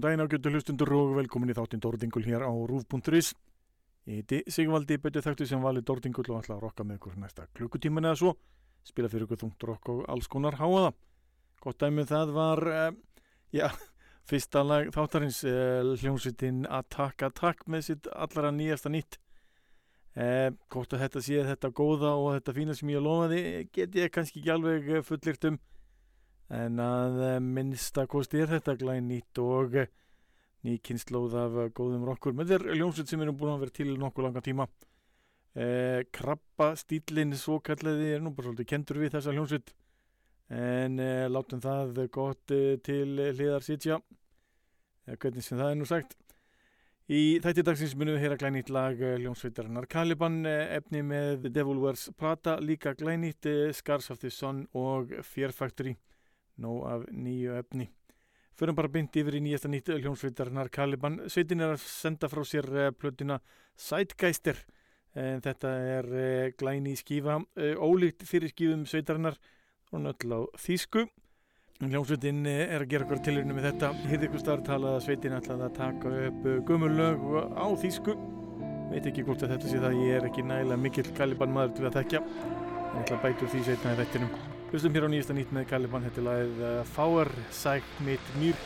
Góðan daginn ágjötu hlustundur og velkomin í þáttinn Dórdingul hér á rúf.is Ég heiti Sigvaldi, betur þekktu sem vali Dórdingul og ætla að rokka með ykkur næsta klukkutíman eða svo. Spila fyrir ykkur þungt rokk og alls konar háaða Gott dæmið það var uh, já, fyrsta lag þáttarins uh, hljómsveitin Attack Attack með sitt allara nýjasta nýtt. Uh, Gott að þetta sé þetta góða og þetta fína sem ég lofaði get ég kannski ekki alveg eh, fullyrt um en að eh, minnsta kosti er þetta glæn nýtt og ný kynnslóð af góðum rokkur. Með þér ljónsveit sem erum búin að vera til nokkuð langa tíma. Eh, krabba stílinn svo kallaði er nú bara svolítið kendur við þessa hljónsveit en eh, látum það gott eh, til hliðar sitja. Eða hvernig sem það er nú sagt. Í þætti dagsins munum við heyra glænýtt lag eh, hljónsveitarinnar Caliban eh, efni með Devil Wears Prada líka glænýtt Scars of the Sun og Fear Factory nóg af nýju efni Förum bara bynd yfir í nýjasta nýtt hljómsveitarnar Caliban. Sveitin er að senda frá sér uh, plötuna Sætgæstir. Þetta er uh, glæni skífa, uh, ólíkt fyrir skífum sveitarinnar og öll á þýsku. Hljómsveitin er að gera okkur tilurinu með þetta. Hirði ykkur starf talað að sveitin ætlaði að taka upp gömurlög á þýsku. Veit ekki hvort að þetta sé það, ég er ekki nægilega mikill Caliban maður til að þekkja. Ég ætla að bæta úr því setna í þettinum. Hlustum hér á nýjasta nýtt með Caliban, þetta er lagið uh, Fáar Sæk mitt mýr.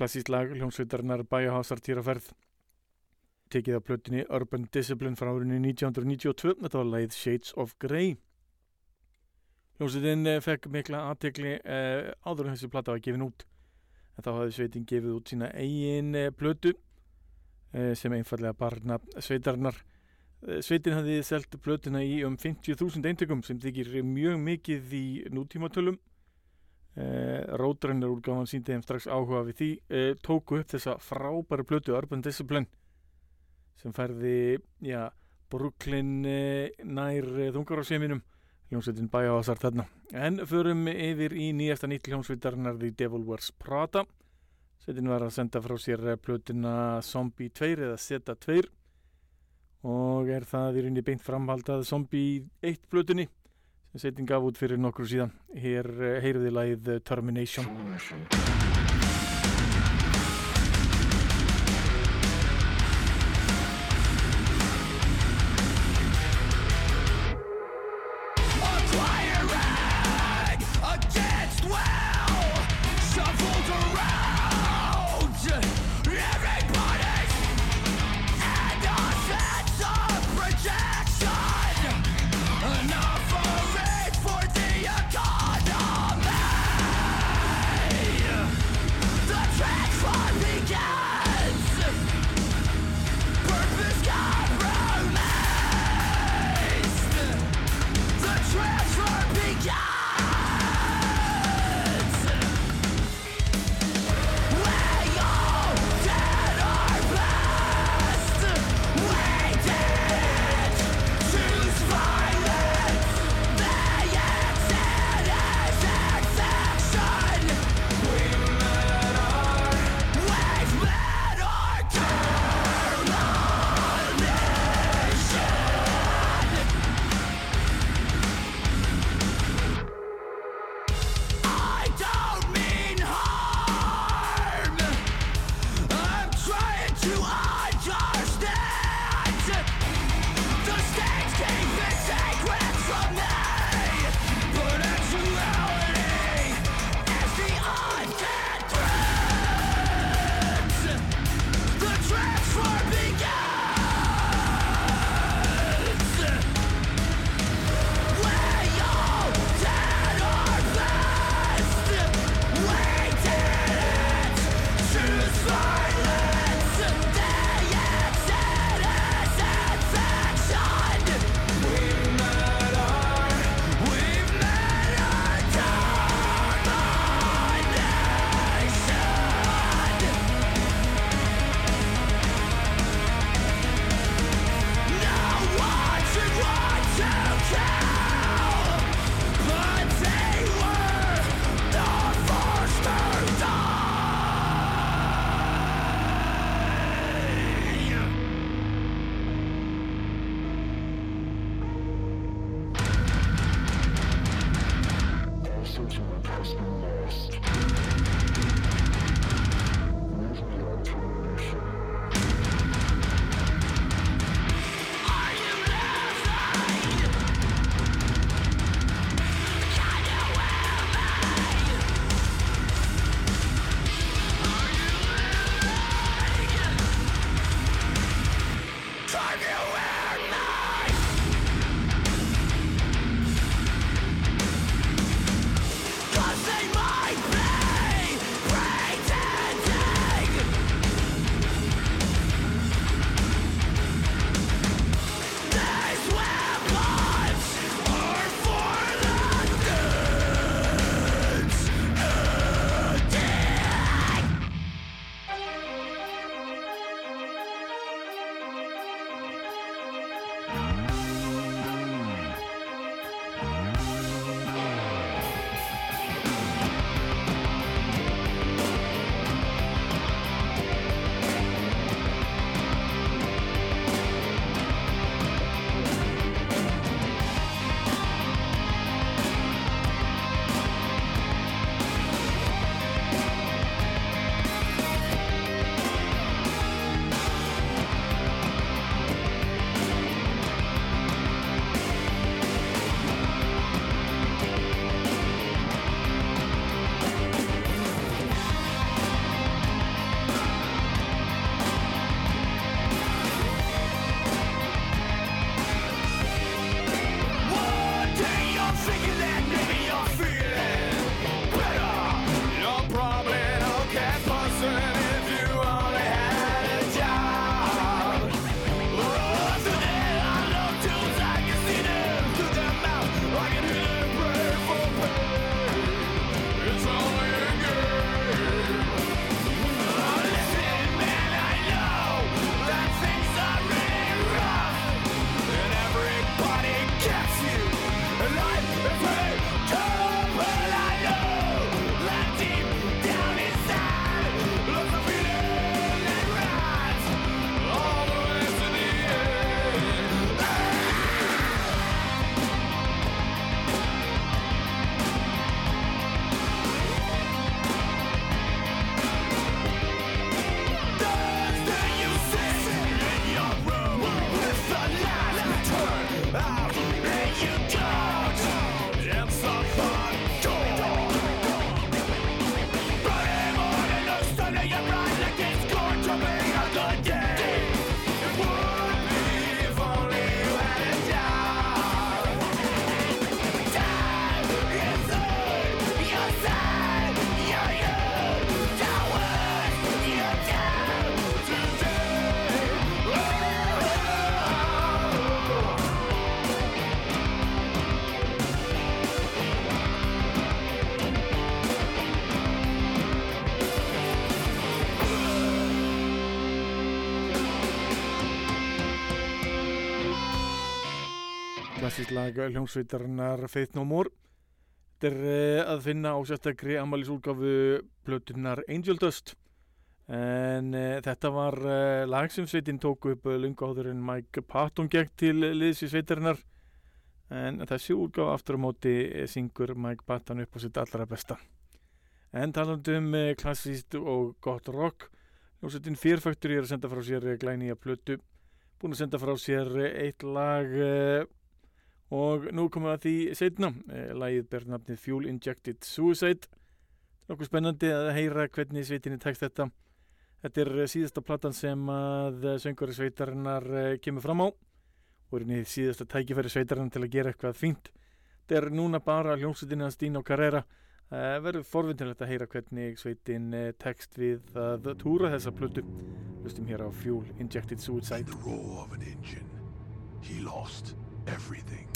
Klassíst lag hljómsveitarnar Bæjahásar týraferð tekið á plötunni Urban Discipline frá árinu 1992 þetta var lagið Shades of Grey. Hljómsveitin eh, fekk mikla aðtekli eh, áður en þessi plata var gefin út. En þá hafði sveitin gefið út sína eigin eh, plötu eh, sem einfallega barna sveitarnar Eh, sveitin hafði selt plötuna í um 50.000 eintökum sem þykir mjög mikið í nútímatölum eh, Rótrennar úrgáfan síndi þeim strax áhuga við því eh, tóku upp þessa frábæru plötu Urban Discipline sem færði já, Brooklyn eh, nær þungar á seminum hljómsveitin bæjáðasar þarna. En förum yfir í nýjasta nýtt hljómsveitarnar The Devil Wears Prada. Sveitin var að senda frá sér plötuna Zombie 2 eða Zeta 2 og er það í rauninni beint framhaldað Zombie 1 plötunni sem sveitin gaf út fyrir nokkru síðan. Hér eh, heyriði lagið eh, Termination klassísk lag hljómsveitarinnar Faith No More. Þetta er uh, að finna á sérstakri ammælisúlgafu plötunar Angel Dust. En uh, þetta var uh, lag sem sveitin tók upp lunga áður en Mike Patton gekk til liðs í sveitarinnar. En þessi úlgafu aftur á móti syngur Mike Patton upp á sitt allra besta. En talandum um klassíst og gott rock. Hljómsveitin Fear er að senda frá sér glæni að plötu búin að senda frá sér eitt lag og nú komum við að því setna uh, lagið ber nafnið Fuel Injected Suicide. Nokkuð spennandi að heyra hvernig sveitinni tekst þetta. Þetta er síðasta platan sem að söngari sveitarinnar uh, kemur fram á. Og er niður síðasta tækifæri sveitarinnar til að gera eitthvað fínt. Þetta er núna bara hljómsveitinni að Stín og Carrera verður forvindilegt að heyra hvernig sveitin tekst við að túra þessa plötu. Hlustum hér á Fuel Injected Suicide. He lost everything.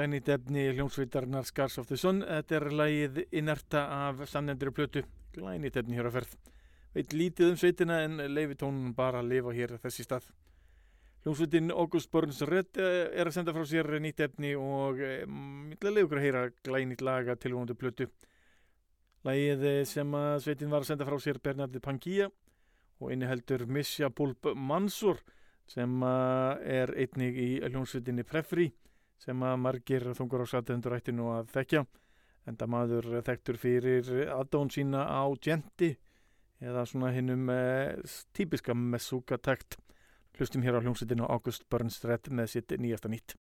Glænýtt efni hljómsveitarnar Scars of the Sun. Þetta er lagið Inerta af samnefndri plötu. Glænýtt efni hér á ferð. Veit lítið um sveitina en leifi tónun bara að lifa hér þessi stað. Hljómsveitin August Burns Red eh, er að senda frá sér nýtt efni og millega leiði okkur að heyra glænýtt laga tilvonandi plötu. Lagið eh, sem að sveitin var að senda frá sér Bernardi Pangía og inniheldur Misja Bulb Mansur sem að er einnig í hljómsveitinni Prefri sem að margir þungur á satendur ættinu að þekkja. Enda maður þekktur fyrir aðdón sína á Genti eða svona hinnum eh, típiska messúka takt hlustum hér á hljómsveitinu August Burns Red með sitt nýjasta nýtt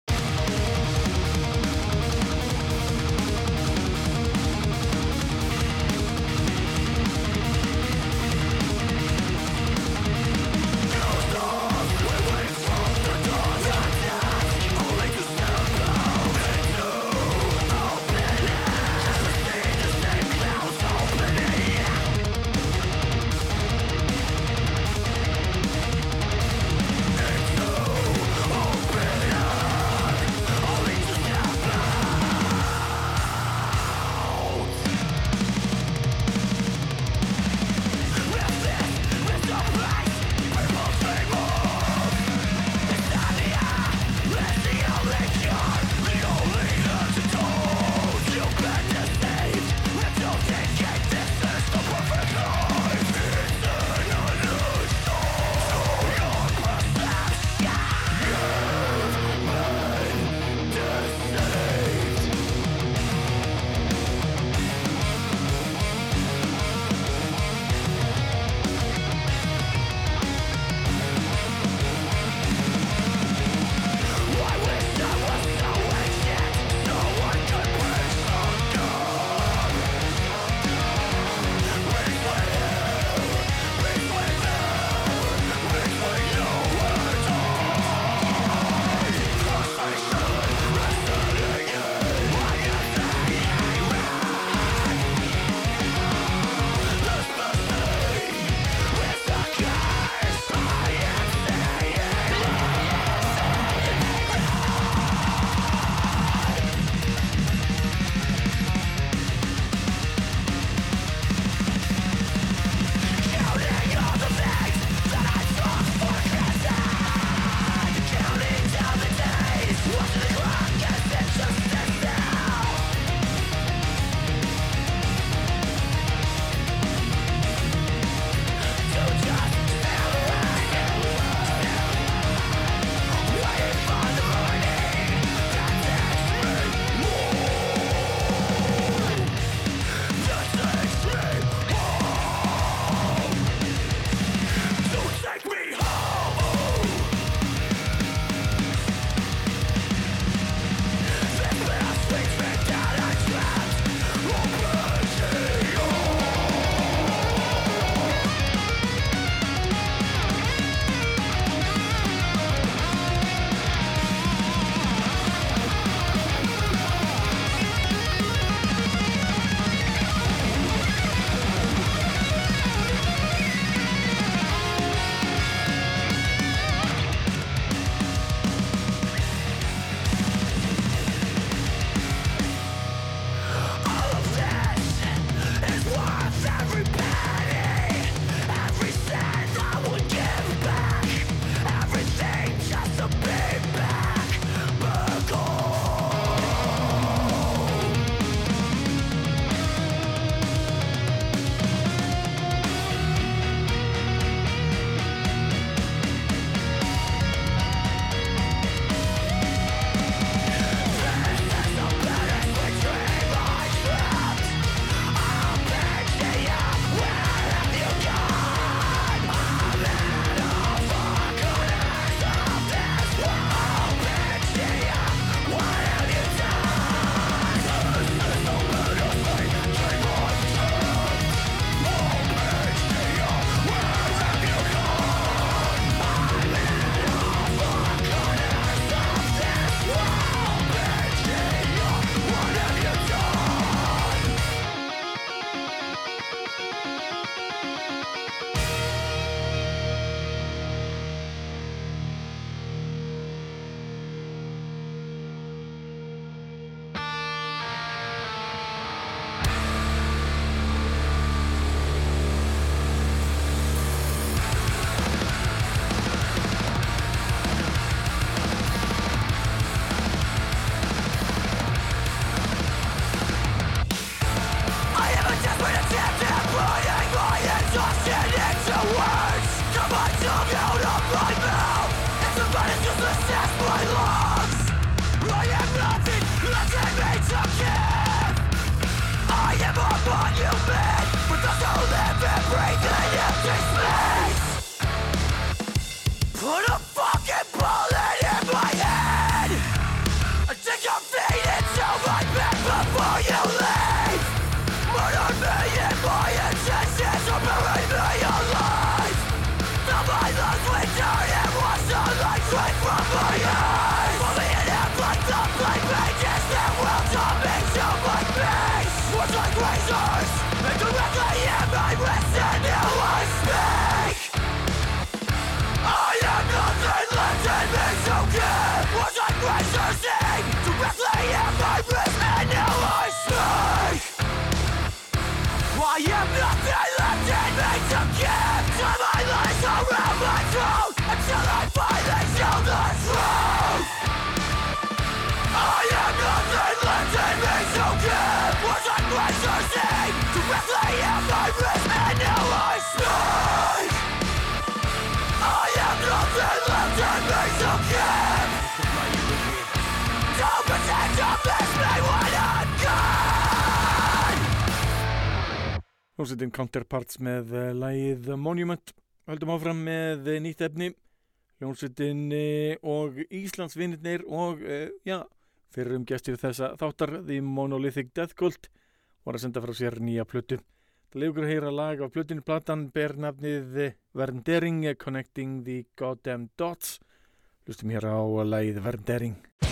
Hljómsveitin Counterparts með uh, lagið Monument. Höldum áfram með uh, nýtt efni Hljómsveitin uh, og Íslandsvinnir og já, fyrir um gestir þessa þáttar The Monolithic Death Cult var að senda frá sér nýja plötu. Það leiður að heyra lag af plötinu platan ber nafnið Verndering Connecting the Goddamn Dots. Hlustum hér á lagið Verndering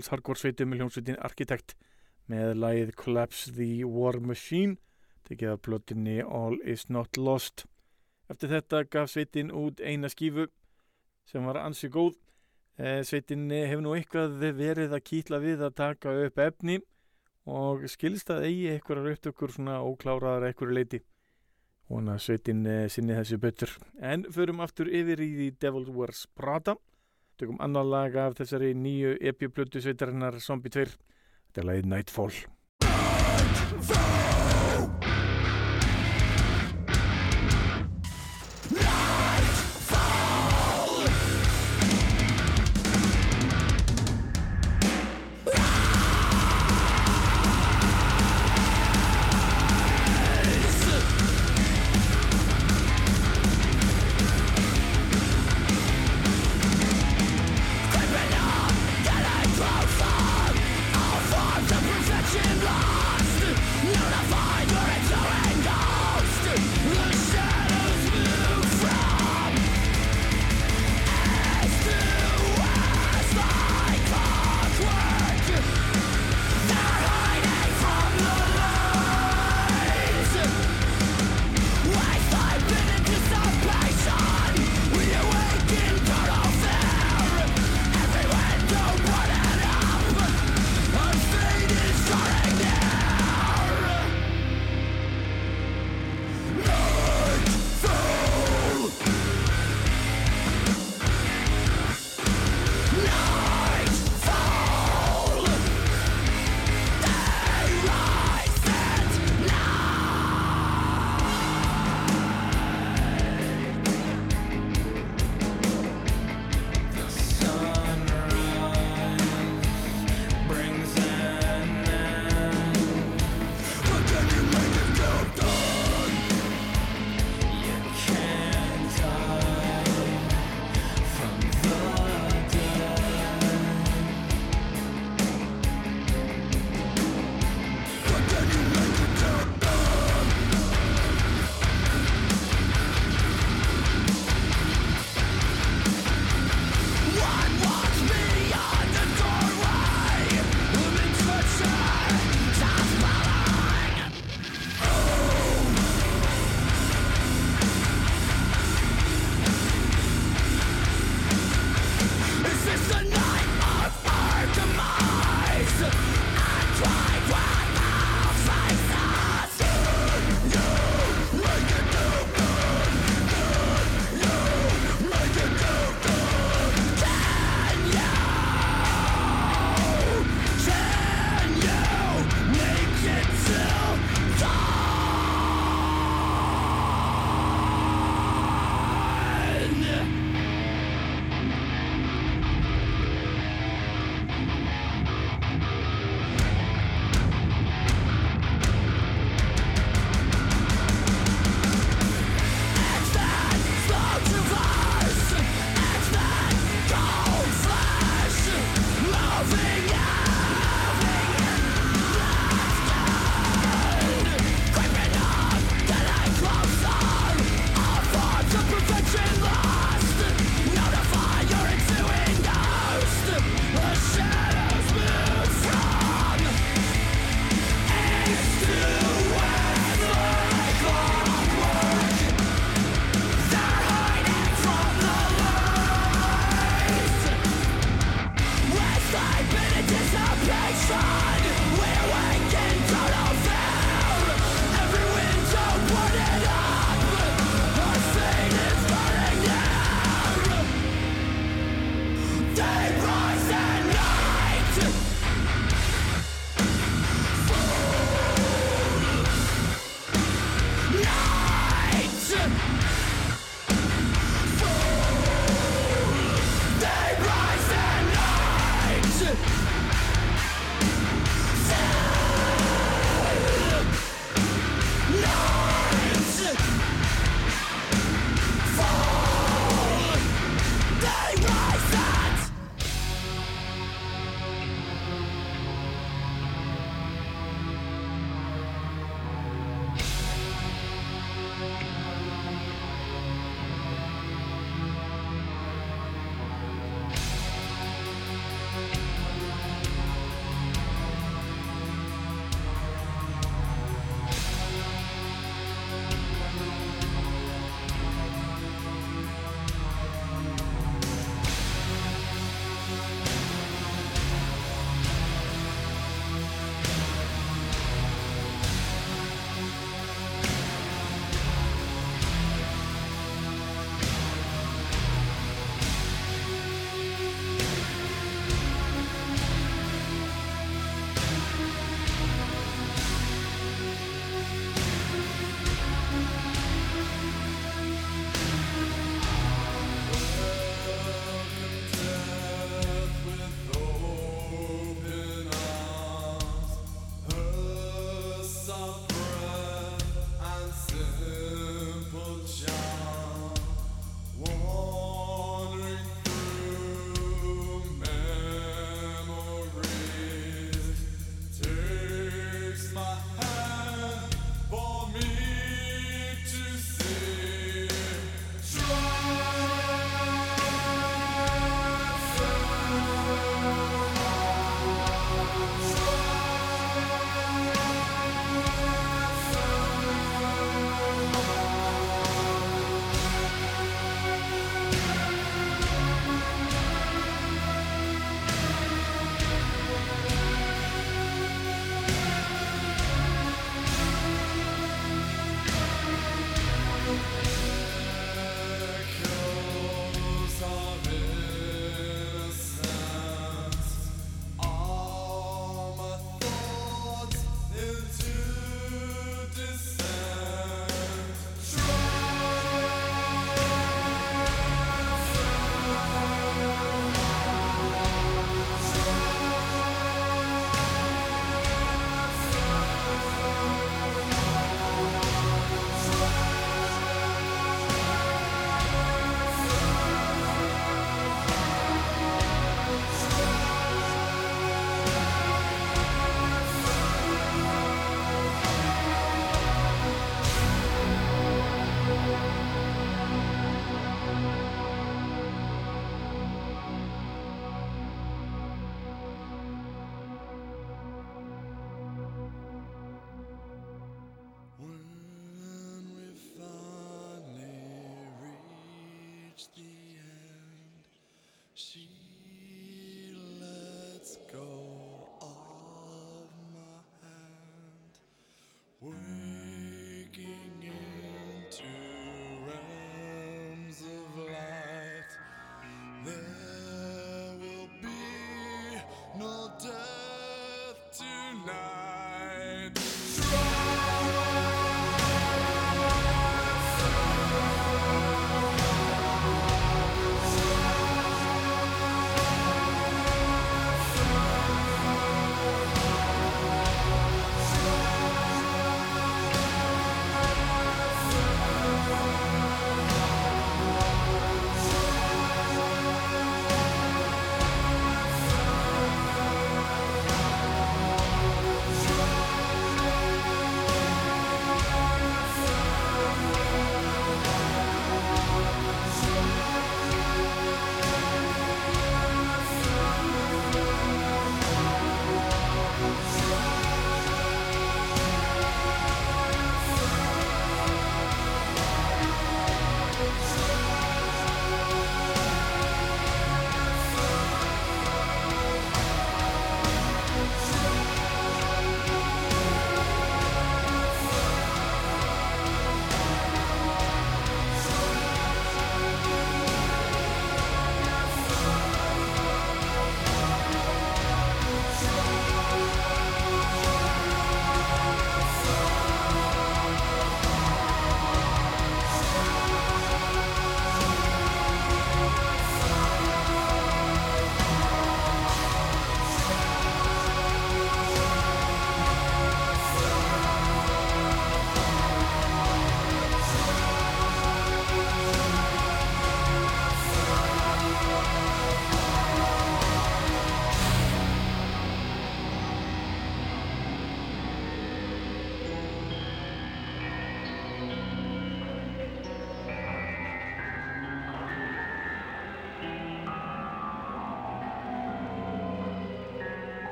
uppáhalds hardcore sveitum með hljómsveitin Architect með lagið Collapse the War Machine tekið af plötinni All is not lost. Eftir þetta gaf sveitin út eina skífu sem var ansi góð. Eh, Sveitin hefur nú eitthvað verið að kýtla við að taka upp efni og skilst að eigi einhverjar upptökur svona ókláraðar einhverju leiti og að sveitin eh, sinni þessu betur. En förum aftur yfir í Devil Wears Prada tökum annar lag af þessari nýju epiplötu sveitarinnar Zombie 2 þetta er lagið Nightfall. Perfection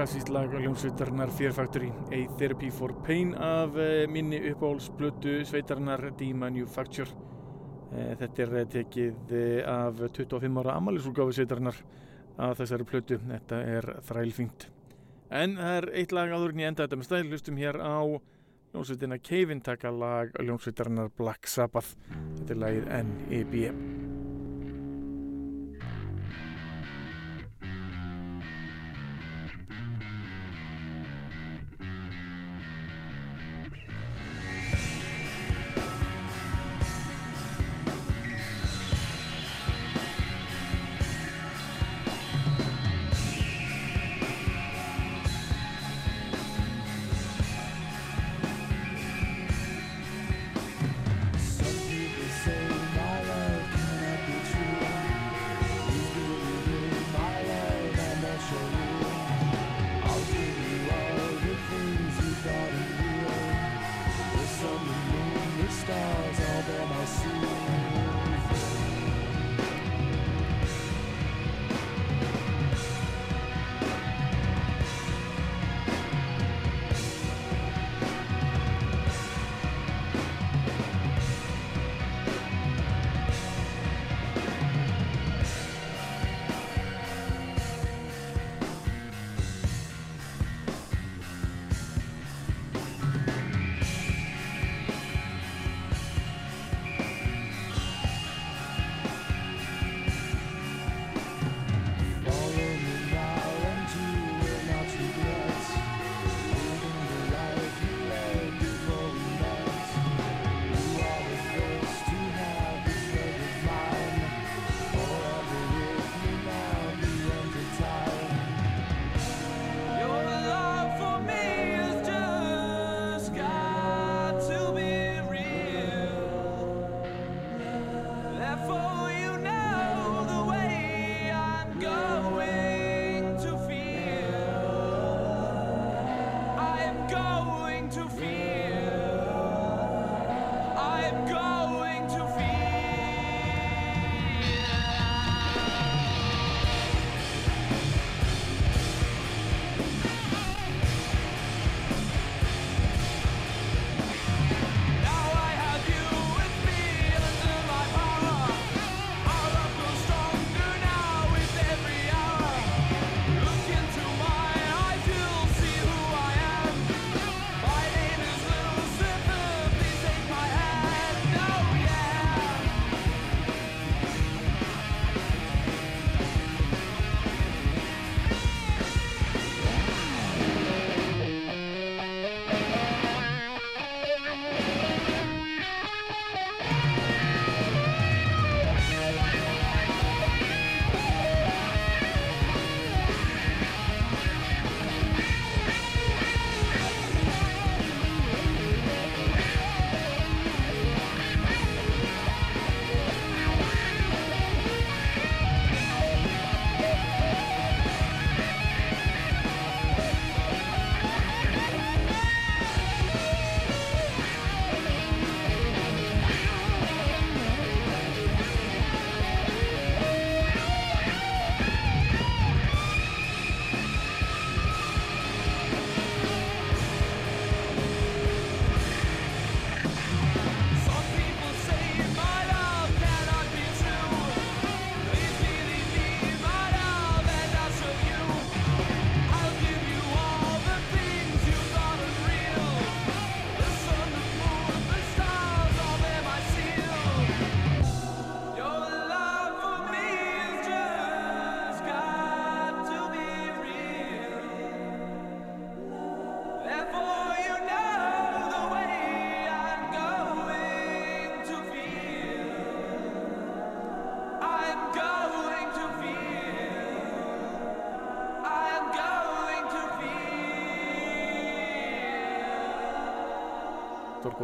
klassíst lag ljónsveitarnar Fear Factory A Therapy for Pain af uh, minni uppáhaldsblötu sveitarnar D-Manufacture uh, þetta er eh, tekið af 25 ára amalisúgáfi sveitarnar af þessari plötu. Þetta er þrælfínt. En það er eitt lag áður en ég enda þetta með stæl. Hlustum hér á ljónsveitina Keivin taka lag ljónsveitarnar Black Sabbath. Þetta er lagið N.E.B.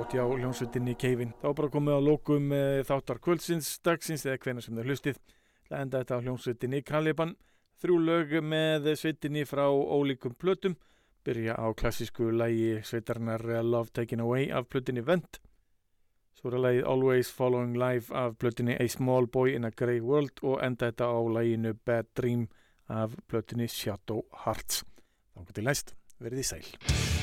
Þorgótt já, hljónsveitinni Keivin. Það var bara komið á lókum e, þáttar kvöldsins, dagsins eða hvenær sem það hlustið. Það enda þetta á hljónsveitinni Caliban. Þrjú lög með sveitinni frá ólíkum plötum. Byrja á klassísku lægi sveitarnar Love Taken Away af plötinni Vent. Svo er lagið Always Following Life af plötinni A Small Boy in a Grey World og enda þetta á laginu Bad Dream af plötinni Shadow Hearts. Þá til næst, verið í sæl.